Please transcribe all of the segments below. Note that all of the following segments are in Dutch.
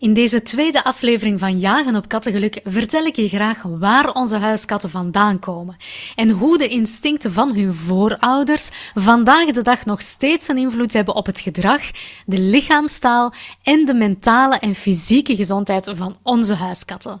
In deze tweede aflevering van Jagen op Kattengeluk vertel ik je graag waar onze huiskatten vandaan komen en hoe de instincten van hun voorouders vandaag de dag nog steeds een invloed hebben op het gedrag, de lichaamstaal en de mentale en fysieke gezondheid van onze huiskatten.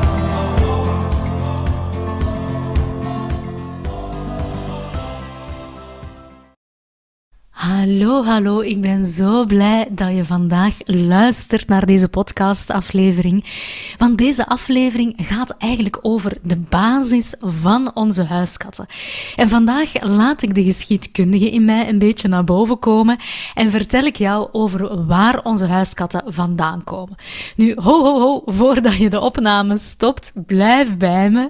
Hallo, hallo. Ik ben zo blij dat je vandaag luistert naar deze podcastaflevering. Want deze aflevering gaat eigenlijk over de basis van onze huiskatten. En vandaag laat ik de geschiedkundige in mij een beetje naar boven komen en vertel ik jou over waar onze huiskatten vandaan komen. Nu, ho, ho, ho, voordat je de opname stopt, blijf bij me.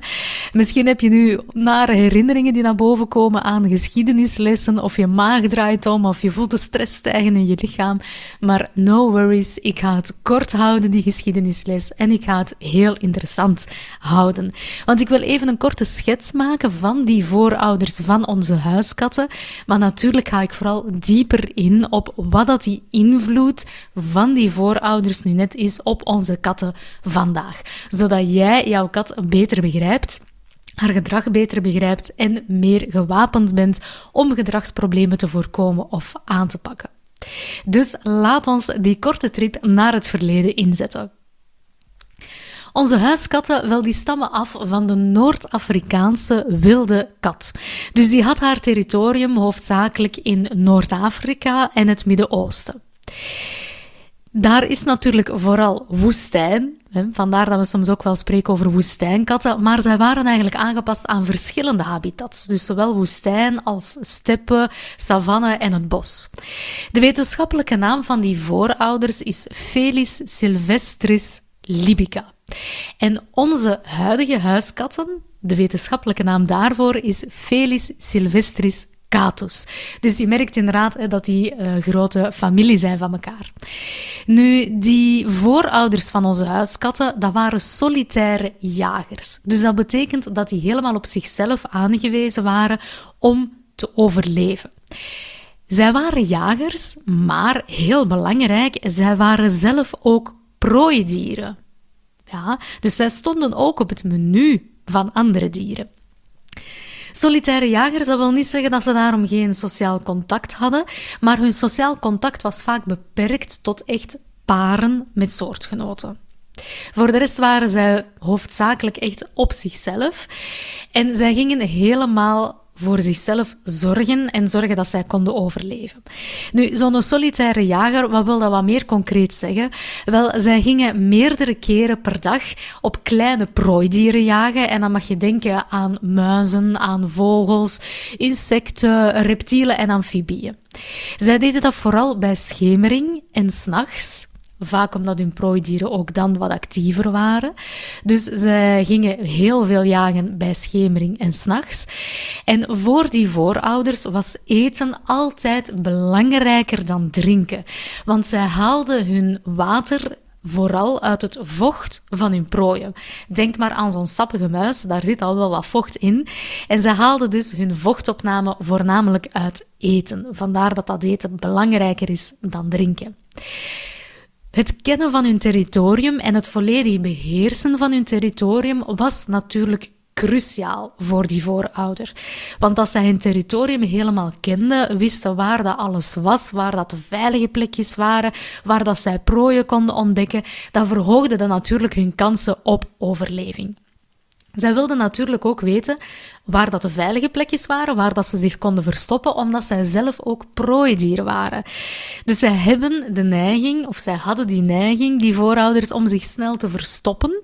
Misschien heb je nu nare herinneringen die naar boven komen aan geschiedenislessen of je maag draait om of je voelt de stress stijgen in je lichaam. Maar no worries, ik ga het kort houden, die geschiedenisles. En ik ga het heel interessant houden. Want ik wil even een korte schets maken van die voorouders van onze huiskatten. Maar natuurlijk ga ik vooral dieper in op wat dat die invloed van die voorouders nu net is op onze katten vandaag. Zodat jij jouw kat beter begrijpt haar gedrag beter begrijpt en meer gewapend bent om gedragsproblemen te voorkomen of aan te pakken. Dus laat ons die korte trip naar het verleden inzetten. Onze huiskatten, wel, die stammen af van de Noord-Afrikaanse wilde kat. Dus die had haar territorium hoofdzakelijk in Noord-Afrika en het Midden-Oosten. Daar is natuurlijk vooral woestijn. Vandaar dat we soms ook wel spreken over woestijnkatten. Maar zij waren eigenlijk aangepast aan verschillende habitats. Dus zowel woestijn als steppen, savanne en het bos. De wetenschappelijke naam van die voorouders is Felis silvestris libica. En onze huidige huiskatten, de wetenschappelijke naam daarvoor is Felis silvestris Dus je merkt inderdaad dat die uh, grote familie zijn van elkaar. Nu, die voorouders van onze huiskatten, dat waren solitaire jagers. Dus dat betekent dat die helemaal op zichzelf aangewezen waren om te overleven. Zij waren jagers, maar heel belangrijk, zij waren zelf ook prooidieren. Ja, dus zij stonden ook op het menu van andere dieren. Solitaire jagers, dat wil niet zeggen dat ze daarom geen sociaal contact hadden, maar hun sociaal contact was vaak beperkt tot echt paren met soortgenoten. Voor de rest waren zij hoofdzakelijk echt op zichzelf en zij gingen helemaal voor zichzelf zorgen en zorgen dat zij konden overleven. Nu, zo'n solitaire jager, wat wil dat wat meer concreet zeggen? Wel, zij gingen meerdere keren per dag op kleine prooidieren jagen en dan mag je denken aan muizen, aan vogels, insecten, reptielen en amfibieën. Zij deden dat vooral bij schemering en s'nachts Vaak omdat hun prooidieren ook dan wat actiever waren. Dus ze gingen heel veel jagen bij schemering en s'nachts. En voor die voorouders was eten altijd belangrijker dan drinken. Want zij haalden hun water vooral uit het vocht van hun prooien. Denk maar aan zo'n sappige muis, daar zit al wel wat vocht in. En ze haalden dus hun vochtopname voornamelijk uit eten. Vandaar dat dat eten belangrijker is dan drinken. Het kennen van hun territorium en het volledig beheersen van hun territorium was natuurlijk cruciaal voor die voorouder. Want als zij hun territorium helemaal kenden, wisten waar dat alles was, waar dat de veilige plekjes waren, waar dat zij prooien konden ontdekken, dan verhoogde dat natuurlijk hun kansen op overleving. Zij wilden natuurlijk ook weten waar dat de veilige plekjes waren, waar dat ze zich konden verstoppen, omdat zij zelf ook prooidier waren. Dus zij hebben de neiging, of zij hadden die neiging, die voorouders, om zich snel te verstoppen,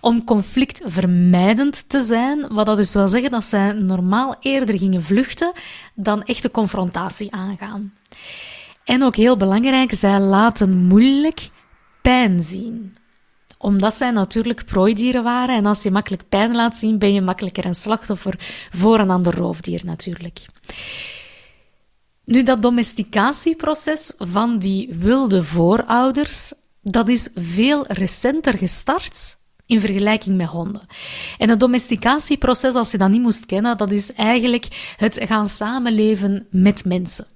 om conflictvermijdend te zijn, wat dat dus wil zeggen dat zij normaal eerder gingen vluchten dan echte confrontatie aangaan. En ook heel belangrijk, zij laten moeilijk pijn zien omdat zij natuurlijk prooidieren waren. En als je makkelijk pijn laat zien, ben je makkelijker een slachtoffer voor een ander roofdier natuurlijk. Nu, dat domesticatieproces van die wilde voorouders, dat is veel recenter gestart in vergelijking met honden. En het domesticatieproces, als je dat niet moest kennen, dat is eigenlijk het gaan samenleven met mensen.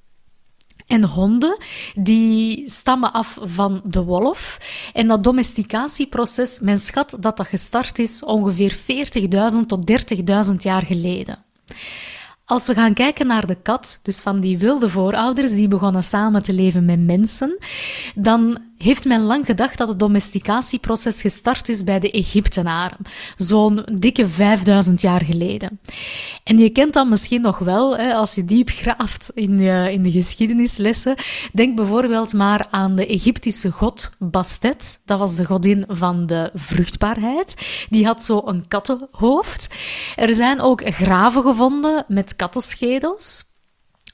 En honden, die stammen af van de wolf. En dat domesticatieproces, men schat dat dat gestart is ongeveer 40.000 tot 30.000 jaar geleden. Als we gaan kijken naar de kat, dus van die wilde voorouders die begonnen samen te leven met mensen, dan heeft men lang gedacht dat het domesticatieproces gestart is bij de Egyptenaren, zo'n dikke 5000 jaar geleden. En je kent dat misschien nog wel, hè, als je diep graaft in de, in de geschiedenislessen. Denk bijvoorbeeld maar aan de Egyptische god Bastet, dat was de godin van de vruchtbaarheid. Die had zo een kattenhoofd. Er zijn ook graven gevonden met kattenschedels.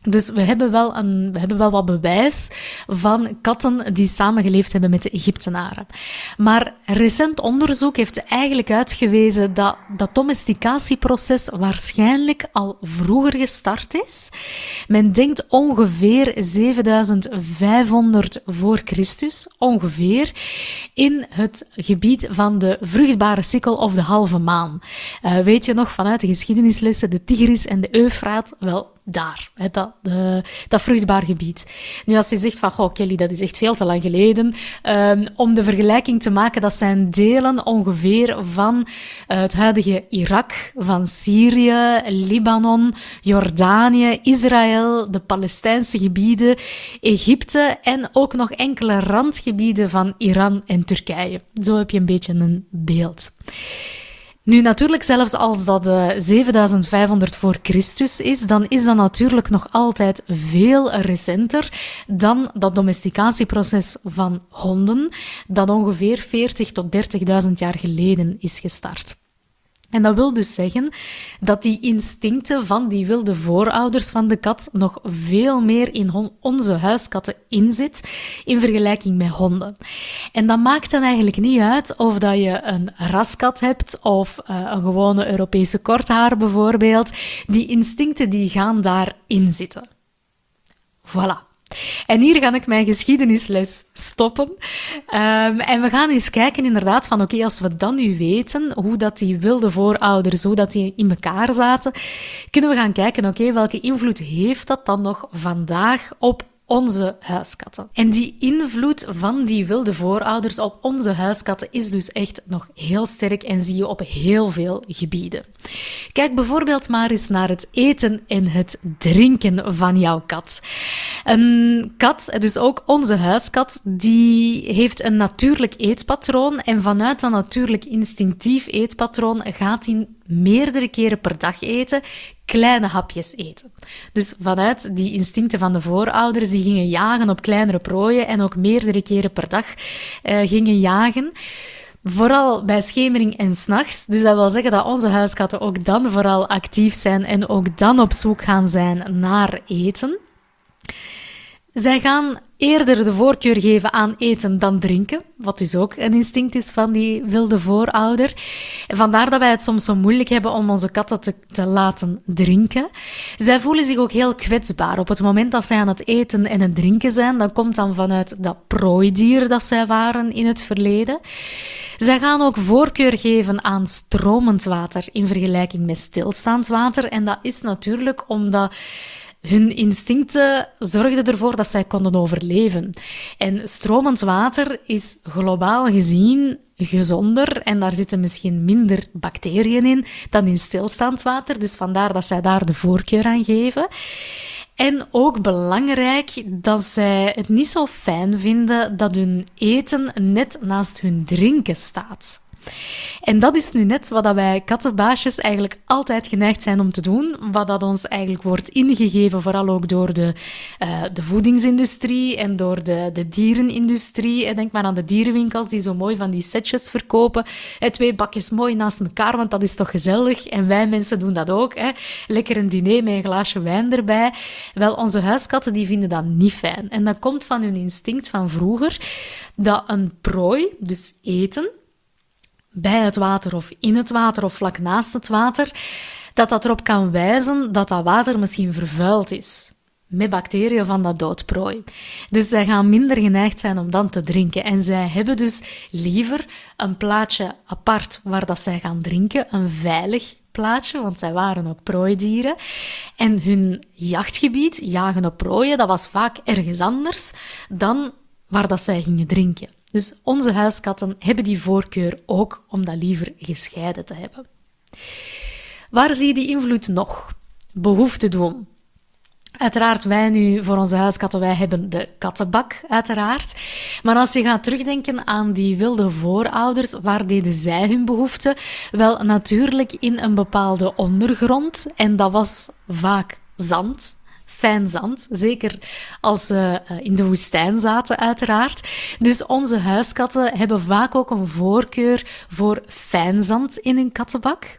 Dus we hebben, wel een, we hebben wel wat bewijs van katten die samengeleefd hebben met de Egyptenaren. Maar recent onderzoek heeft eigenlijk uitgewezen dat dat domesticatieproces waarschijnlijk al vroeger gestart is. Men denkt ongeveer 7500 voor Christus, ongeveer, in het gebied van de vruchtbare sikkel of de halve maan. Uh, weet je nog vanuit de geschiedenislessen de Tigris en de Eufraat? Wel, daar, dat, vruchtbaar gebied. Nu, als je zegt van, goh, Kelly, dat is echt veel te lang geleden, um, om de vergelijking te maken, dat zijn delen ongeveer van uh, het huidige Irak, van Syrië, Libanon, Jordanië, Israël, de Palestijnse gebieden, Egypte en ook nog enkele randgebieden van Iran en Turkije. Zo heb je een beetje een beeld. Nu, natuurlijk, zelfs als dat uh, 7500 voor Christus is, dan is dat natuurlijk nog altijd veel recenter dan dat domesticatieproces van honden, dat ongeveer 40 tot 30.000 jaar geleden is gestart. En dat wil dus zeggen dat die instincten van die wilde voorouders van de kat nog veel meer in onze huiskatten inzit in vergelijking met honden. En dat maakt dan eigenlijk niet uit of dat je een raskat hebt of uh, een gewone Europese korthaar bijvoorbeeld. Die instincten die gaan daarin zitten. Voilà. En hier ga ik mijn geschiedenisles stoppen. Um, en we gaan eens kijken inderdaad van oké, als we dan nu weten hoe dat die wilde voorouders, hoe dat die in elkaar zaten, kunnen we gaan kijken oké, welke invloed heeft dat dan nog vandaag op onze huiskatten. En die invloed van die wilde voorouders op onze huiskatten is dus echt nog heel sterk en zie je op heel veel gebieden. Kijk bijvoorbeeld maar eens naar het eten en het drinken van jouw kat. Een kat, dus ook onze huiskat, die heeft een natuurlijk eetpatroon en vanuit dat natuurlijk instinctief eetpatroon gaat hij meerdere keren per dag eten, kleine hapjes eten. Dus vanuit die instincten van de voorouders, die gingen jagen op kleinere prooien en ook meerdere keren per dag uh, gingen jagen. Vooral bij schemering en s'nachts. Dus dat wil zeggen dat onze huiskatten ook dan vooral actief zijn en ook dan op zoek gaan zijn naar eten. Zij gaan eerder de voorkeur geven aan eten dan drinken, wat dus ook een instinct is van die wilde voorouder. Vandaar dat wij het soms zo moeilijk hebben om onze katten te, te laten drinken. Zij voelen zich ook heel kwetsbaar. Op het moment dat zij aan het eten en het drinken zijn, dan komt dan vanuit dat prooidier dat zij waren in het verleden. Zij gaan ook voorkeur geven aan stromend water in vergelijking met stilstaand water. En dat is natuurlijk omdat hun instincten zorgden ervoor dat zij konden overleven. En stromend water is globaal gezien gezonder en daar zitten misschien minder bacteriën in dan in stilstaand water. Dus vandaar dat zij daar de voorkeur aan geven. En ook belangrijk dat zij het niet zo fijn vinden dat hun eten net naast hun drinken staat. En dat is nu net wat wij kattenbaasjes eigenlijk altijd geneigd zijn om te doen, wat dat ons eigenlijk wordt ingegeven, vooral ook door de, uh, de voedingsindustrie en door de, de dierenindustrie. Denk maar aan de dierenwinkels die zo mooi van die setjes verkopen. Twee bakjes mooi naast elkaar, want dat is toch gezellig. En wij mensen doen dat ook. Hè? Lekker een diner met een glaasje wijn erbij. Wel, onze huiskatten die vinden dat niet fijn. En dat komt van hun instinct van vroeger, dat een prooi, dus eten, bij het water of in het water of vlak naast het water, dat dat erop kan wijzen dat dat water misschien vervuild is met bacteriën van dat doodprooi. Dus zij gaan minder geneigd zijn om dan te drinken. En zij hebben dus liever een plaatje apart waar dat zij gaan drinken, een veilig plaatje, want zij waren ook prooidieren. En hun jachtgebied, jagen op prooien, dat was vaak ergens anders dan waar dat zij gingen drinken. Dus onze huiskatten hebben die voorkeur ook om dat liever gescheiden te hebben. Waar zie je die invloed nog? Behoefte doen. Uiteraard, wij nu voor onze huiskatten, wij hebben de kattenbak, uiteraard. Maar als je gaat terugdenken aan die wilde voorouders, waar deden zij hun behoefte? Wel, natuurlijk in een bepaalde ondergrond. En dat was vaak zand, fijn zand. Zeker als ze eh, in de woestijn zaten, uiteraard. Dus onze huiskatten hebben vaak ook een voorkeur voor fijn zand in hun kattenbak.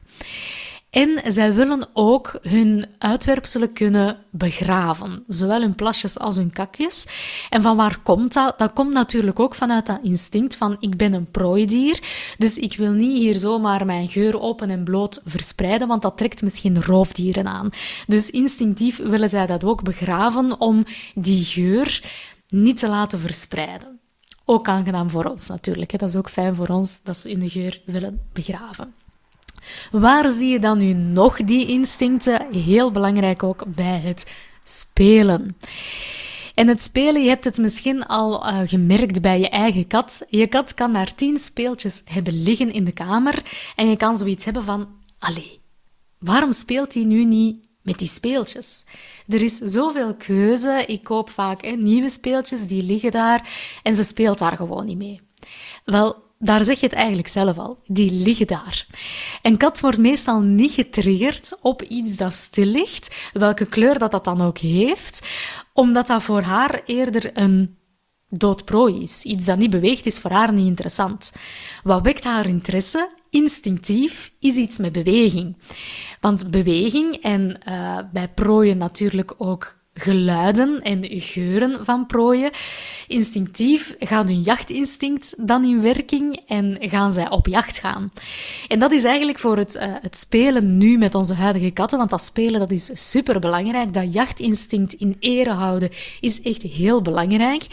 En zij willen ook hun uitwerpselen kunnen begraven, zowel hun plasjes als hun kakjes. En van waar komt dat? Dat komt natuurlijk ook vanuit dat instinct van ik ben een prooidier, dus ik wil niet hier zomaar mijn geur open en bloot verspreiden, want dat trekt misschien roofdieren aan. Dus instinctief willen zij dat ook begraven om die geur niet te laten verspreiden. Ook aangenaam voor ons natuurlijk. Dat is ook fijn voor ons dat ze hun geur willen begraven. Waar zie je dan nu nog die instincten? Heel belangrijk ook bij het spelen. En het spelen, je hebt het misschien al uh, gemerkt bij je eigen kat. Je kat kan daar tien speeltjes hebben liggen in de kamer en je kan zoiets hebben van, allee, waarom speelt hij nu niet met die speeltjes? Er is zoveel keuze. Ik koop vaak hè, nieuwe speeltjes, die liggen daar en ze speelt daar gewoon niet mee. Wel, daar zeg je het eigenlijk zelf al. Die liggen daar. Een kat wordt meestal niet getriggerd op iets dat stil ligt, welke kleur dat, dat dan ook heeft, omdat dat voor haar eerder een dood prooi is. Iets dat niet beweegt is voor haar niet interessant. Wat wekt haar interesse? Instinctief is iets met beweging. Want beweging en uh, bij prooien natuurlijk ook geluiden en geuren van prooien. Instinctief gaat hun jachtinstinct dan in werking en gaan zij op jacht gaan. En dat is eigenlijk voor het, uh, het spelen nu met onze huidige katten, want dat spelen dat is super belangrijk. Dat jachtinstinct in ere houden is echt heel belangrijk.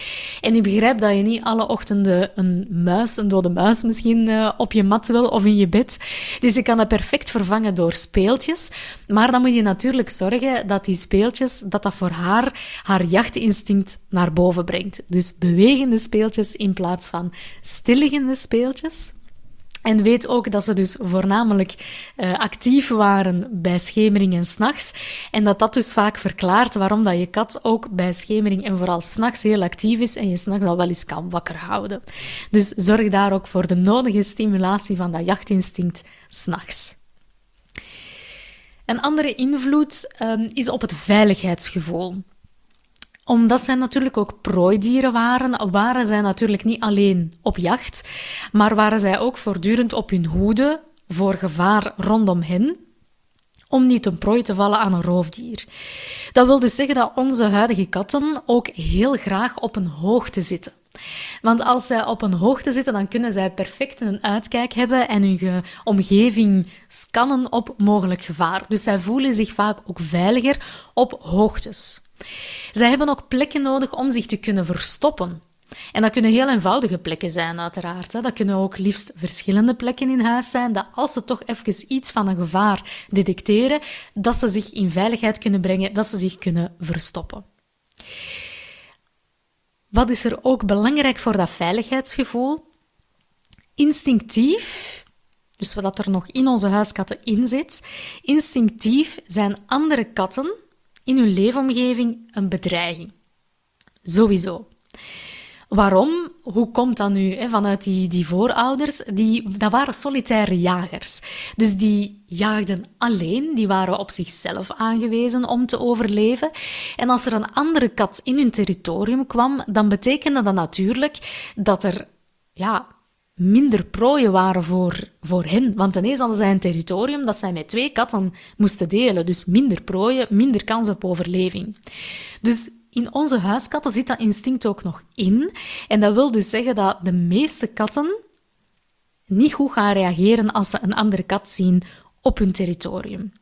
En ik begrijp dat je niet alle ochtenden een muis, een dode muis misschien uh, op je mat wil of in je bed. Dus je kan dat perfect vervangen door speeltjes. Maar dan moet je natuurlijk zorgen dat die speeltjes, dat dat haar haar jachtinstinct naar boven brengt. Dus bewegende speeltjes in plaats van stilliggende speeltjes. En weet ook dat ze dus voornamelijk uh, actief waren bij schemering en s'nachts. En dat dat dus vaak verklaart waarom dat je kat ook bij schemering en vooral s'nachts heel actief is en je s'nachts al wel eens kan wakker houden. Dus zorg daar ook voor de nodige stimulatie van dat jachtinstinct s'nachts. Een andere invloed um, is op het veiligheidsgevoel omdat zij natuurlijk ook prooidieren waren, waren zij natuurlijk niet alleen op jacht, maar waren zij ook voortdurend op hun hoede voor gevaar rondom hen, om niet een prooi te vallen aan een roofdier. Dat wil dus zeggen dat onze huidige katten ook heel graag op een hoogte zitten. Want als zij op een hoogte zitten, dan kunnen zij perfect een uitkijk hebben en hun omgeving scannen op mogelijk gevaar. Dus zij voelen zich vaak ook veiliger op hoogtes. Zij hebben ook plekken nodig om zich te kunnen verstoppen. En dat kunnen heel eenvoudige plekken zijn, uiteraard. Dat kunnen ook liefst verschillende plekken in huis zijn, dat als ze toch even iets van een gevaar detecteren, dat ze zich in veiligheid kunnen brengen, dat ze zich kunnen verstoppen. Wat is er ook belangrijk voor dat veiligheidsgevoel? Instinctief, dus wat er nog in onze huiskatten in zit, instinctief zijn andere katten in hun leefomgeving een bedreiging. Sowieso. Waarom? Hoe komt dat nu? Hè? Vanuit die, die voorouders, die, dat waren solitaire jagers. Dus die jaagden alleen, die waren op zichzelf aangewezen om te overleven. En als er een andere kat in hun territorium kwam, dan betekende dat natuurlijk dat er ja, minder prooien waren voor, voor hen. Want ineens hadden zij een territorium dat zij met twee katten moesten delen. Dus minder prooien, minder kans op overleving. Dus in onze huiskatten zit dat instinct ook nog in. En dat wil dus zeggen dat de meeste katten niet goed gaan reageren als ze een andere kat zien op hun territorium.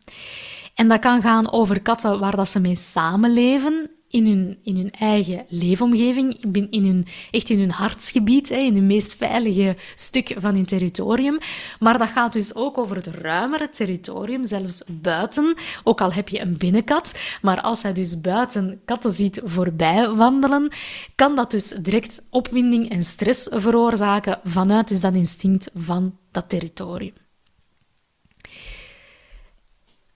En dat kan gaan over katten waar dat ze mee samenleven in hun, in hun eigen leefomgeving, in hun, echt in hun hartsgebied, in hun meest veilige stuk van hun territorium. Maar dat gaat dus ook over het ruimere territorium, zelfs buiten. Ook al heb je een binnenkat, maar als hij dus buiten katten ziet voorbij wandelen, kan dat dus direct opwinding en stress veroorzaken vanuit dus dat instinct van dat territorium.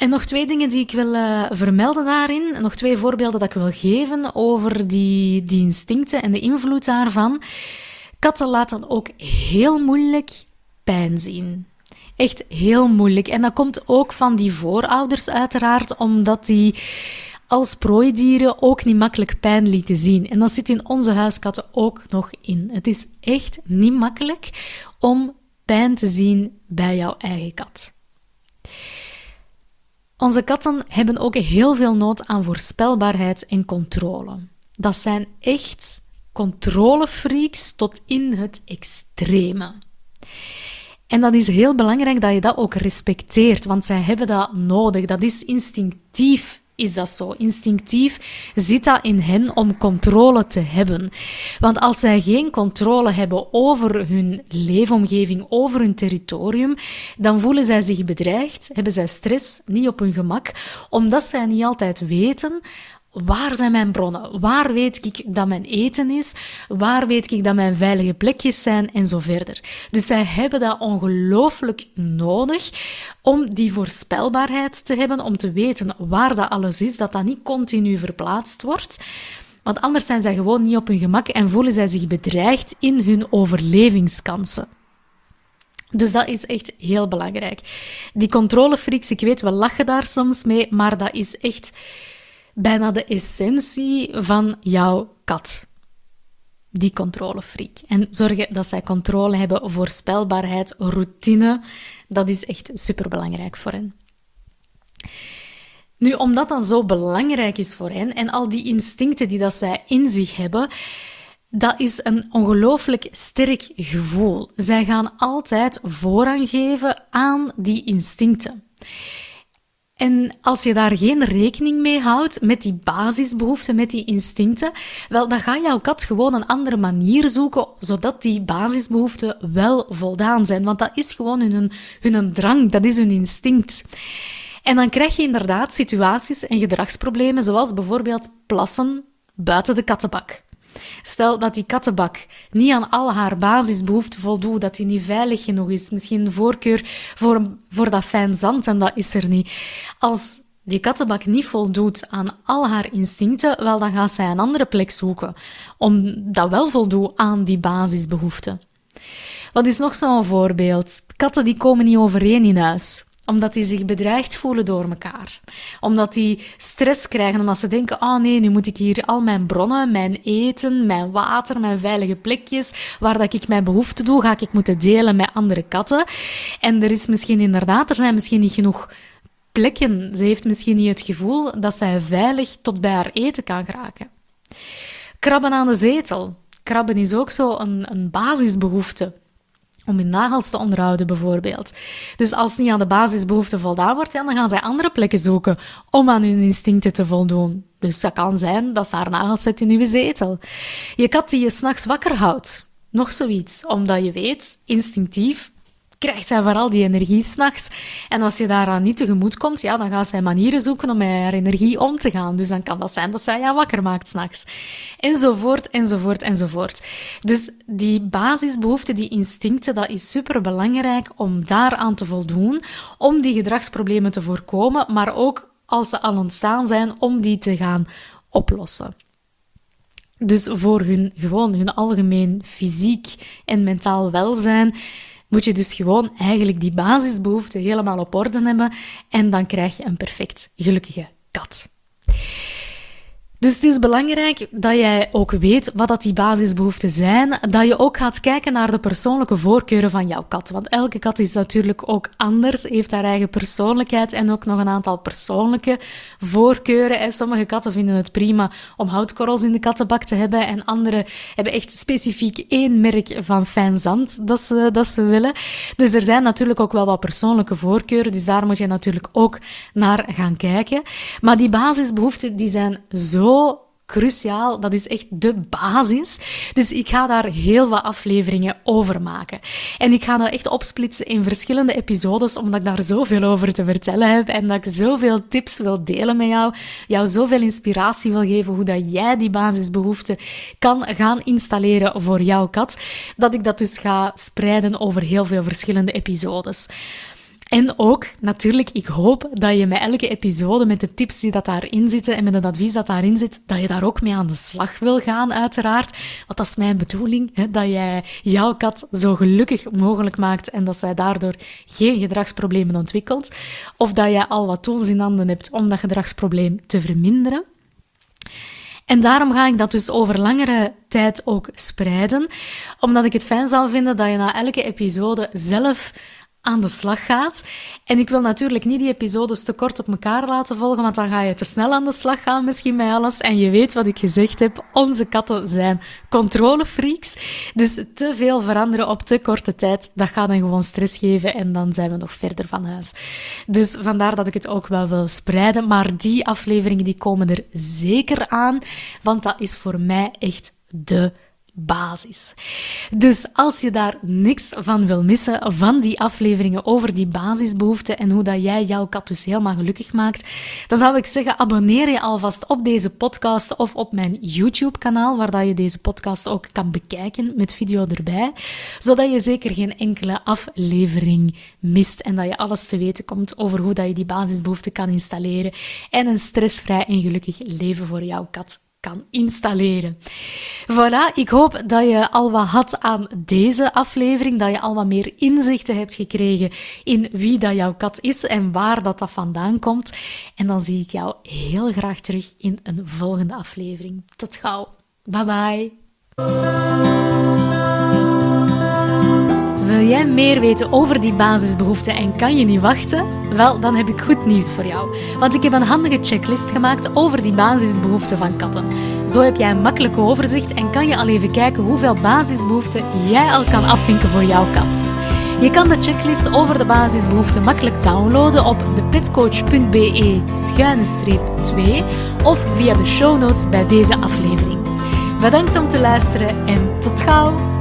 En nog twee dingen die ik wil uh, vermelden daarin. Nog twee voorbeelden dat ik wil geven over die, die instincten en de invloed daarvan. Katten laten ook heel moeilijk pijn zien. Echt heel moeilijk. En dat komt ook van die voorouders uiteraard, omdat die als prooidieren ook niet makkelijk pijn lieten zien. En dat zit in onze huiskatten ook nog in. Het is echt niet makkelijk om pijn te zien bij jouw eigen kat. Onze katten hebben ook heel veel nood aan voorspelbaarheid en controle. Dat zijn echt controlefreaks tot in het extreme. En dat is heel belangrijk dat je dat ook respecteert, want zij hebben dat nodig. Dat is instinctief is dat zo. Instinctief zit dat in hen om controle te hebben. Want als zij geen controle hebben over hun leefomgeving, over hun territorium, dan voelen zij zich bedreigd, hebben zij stress, niet op hun gemak, omdat zij niet altijd weten Waar zijn mijn bronnen? Waar weet ik dat mijn eten is? Waar weet ik dat mijn veilige plekjes zijn? En zo verder. Dus zij hebben dat ongelooflijk nodig om die voorspelbaarheid te hebben, om te weten waar dat alles is, dat dat niet continu verplaatst wordt. Want anders zijn zij gewoon niet op hun gemak en voelen zij zich bedreigd in hun overlevingskansen. Dus dat is echt heel belangrijk. Die controlefreaks, ik weet, we lachen daar soms mee, maar dat is echt bijna de essentie van jouw kat. Die controlefreak. En zorgen dat zij controle hebben, voorspelbaarheid, routine. Dat is echt superbelangrijk voor hen. Nu, omdat dat zo belangrijk is voor hen en al die instincten die dat zij in zich hebben, dat is een ongelooflijk sterk gevoel. Zij gaan altijd voorrang geven aan die instincten. En als je daar geen rekening mee houdt met die basisbehoeften, met die instincten, wel, dan gaat jouw kat gewoon een andere manier zoeken, zodat die basisbehoeften wel voldaan zijn. Want dat is gewoon hun, hun drang, dat is hun instinct. En dan krijg je inderdaad situaties en gedragsproblemen, zoals bijvoorbeeld plassen buiten de kattenbak. Stel dat die kattenbak niet aan al haar basisbehoeften voldoet, dat die niet veilig genoeg is, misschien een voorkeur voor, voor dat fijn zand en dat is er niet. Als die kattenbak niet voldoet aan al haar instincten, wel dan gaat zij een andere plek zoeken, om dat wel voldoet aan die basisbehoeften. Wat is nog zo'n voorbeeld? Katten die komen niet overeen in huis omdat die zich bedreigd voelen door elkaar. Omdat die stress krijgen, omdat ze denken: oh nee, nu moet ik hier al mijn bronnen, mijn eten, mijn water, mijn veilige plekjes, waar dat ik mijn behoefte doe, ga ik moeten delen met andere katten. En er is misschien inderdaad, er zijn misschien niet genoeg plekken. Ze heeft misschien niet het gevoel dat zij veilig tot bij haar eten kan geraken. Krabben aan de zetel. Krabben is ook zo een, een basisbehoefte om hun nagels te onderhouden bijvoorbeeld. Dus als niet aan de basisbehoeften voldaan wordt, dan gaan zij andere plekken zoeken om aan hun instincten te voldoen. Dus dat kan zijn dat ze haar nagels zet in uw zetel. Je kat die je s'nachts wakker houdt. Nog zoiets, omdat je weet, instinctief, krijgt zij vooral die energie s'nachts. En als je daaraan niet tegemoet komt, ja, dan gaat zij manieren zoeken om met haar energie om te gaan. Dus dan kan dat zijn dat zij jou wakker maakt s'nachts. Enzovoort, enzovoort, enzovoort. Dus die basisbehoeften, die instincten, dat is super belangrijk om daaraan te voldoen, om die gedragsproblemen te voorkomen, maar ook als ze al ontstaan zijn, om die te gaan oplossen. Dus voor hun, gewoon hun algemeen fysiek en mentaal welzijn moet je dus gewoon eigenlijk die basisbehoeften helemaal op orde hebben en dan krijg je een perfect gelukkige kat. Dus het is belangrijk dat jij ook weet wat dat die basisbehoeften zijn. Dat je ook gaat kijken naar de persoonlijke voorkeuren van jouw kat. Want elke kat is natuurlijk ook anders, heeft haar eigen persoonlijkheid en ook nog een aantal persoonlijke voorkeuren. En sommige katten vinden het prima om houtkorrels in de kattenbak te hebben. En andere hebben echt specifiek één merk van fijn zand dat ze, dat ze willen. Dus er zijn natuurlijk ook wel wat persoonlijke voorkeuren. Dus daar moet je natuurlijk ook naar gaan kijken. Maar die basisbehoeften die zijn zo cruciaal. Dat is echt de basis. Dus ik ga daar heel wat afleveringen over maken. En ik ga dat echt opsplitsen in verschillende episodes, omdat ik daar zoveel over te vertellen heb en dat ik zoveel tips wil delen met jou, jou zoveel inspiratie wil geven hoe dat jij die basisbehoeften kan gaan installeren voor jouw kat, dat ik dat dus ga spreiden over heel veel verschillende episodes. En ook, natuurlijk, ik hoop dat je met elke episode, met de tips die dat daarin zitten en met het advies dat daarin zit, dat je daar ook mee aan de slag wil gaan, uiteraard. Want dat is mijn bedoeling, hè, dat jij jouw kat zo gelukkig mogelijk maakt en dat zij daardoor geen gedragsproblemen ontwikkelt. Of dat jij al wat tools in handen hebt om dat gedragsprobleem te verminderen. En daarom ga ik dat dus over langere tijd ook spreiden, omdat ik het fijn zou vinden dat je na elke episode zelf aan de slag gaat. En ik wil natuurlijk niet die episodes te kort op elkaar laten volgen, want dan ga je te snel aan de slag gaan misschien met alles. En je weet wat ik gezegd heb, onze katten zijn controlefreaks. Dus te veel veranderen op te korte tijd, dat gaat dan gewoon stress geven en dan zijn we nog verder van huis. Dus vandaar dat ik het ook wel wil spreiden. Maar die afleveringen die komen er zeker aan, want dat is voor mij echt de basis. Dus als je daar niks van wil missen, van die afleveringen over die basisbehoeften en hoe dat jij jouw kat dus helemaal gelukkig maakt, dan zou ik zeggen, abonneer je alvast op deze podcast of op mijn YouTube-kanaal, waar dat je deze podcast ook kan bekijken met video erbij, zodat je zeker geen enkele aflevering mist en dat je alles te weten komt over hoe dat je die basisbehoeften kan installeren en een stressvrij en gelukkig leven voor jouw kat kan installeren. Voilà, ik hoop dat je al wat had aan deze aflevering, dat je al wat meer inzichten hebt gekregen in wie dat jouw kat is en waar dat, dat vandaan komt. En dan zie ik jou heel graag terug in een volgende aflevering. Tot gauw. Bye bye. Wil jij meer weten over die basisbehoeften en kan je niet wachten? Wel, dan heb ik goed nieuws voor jou. Want ik heb een handige checklist gemaakt over die basisbehoeften van katten. Zo heb jij een makkelijk overzicht en kan je al even kijken hoeveel basisbehoeften jij al kan afvinken voor jouw kat. Je kan de checklist over de basisbehoeften makkelijk downloaden op depetcoach.be-2 of via de show notes bij deze aflevering. Bedankt om te luisteren en tot gauw!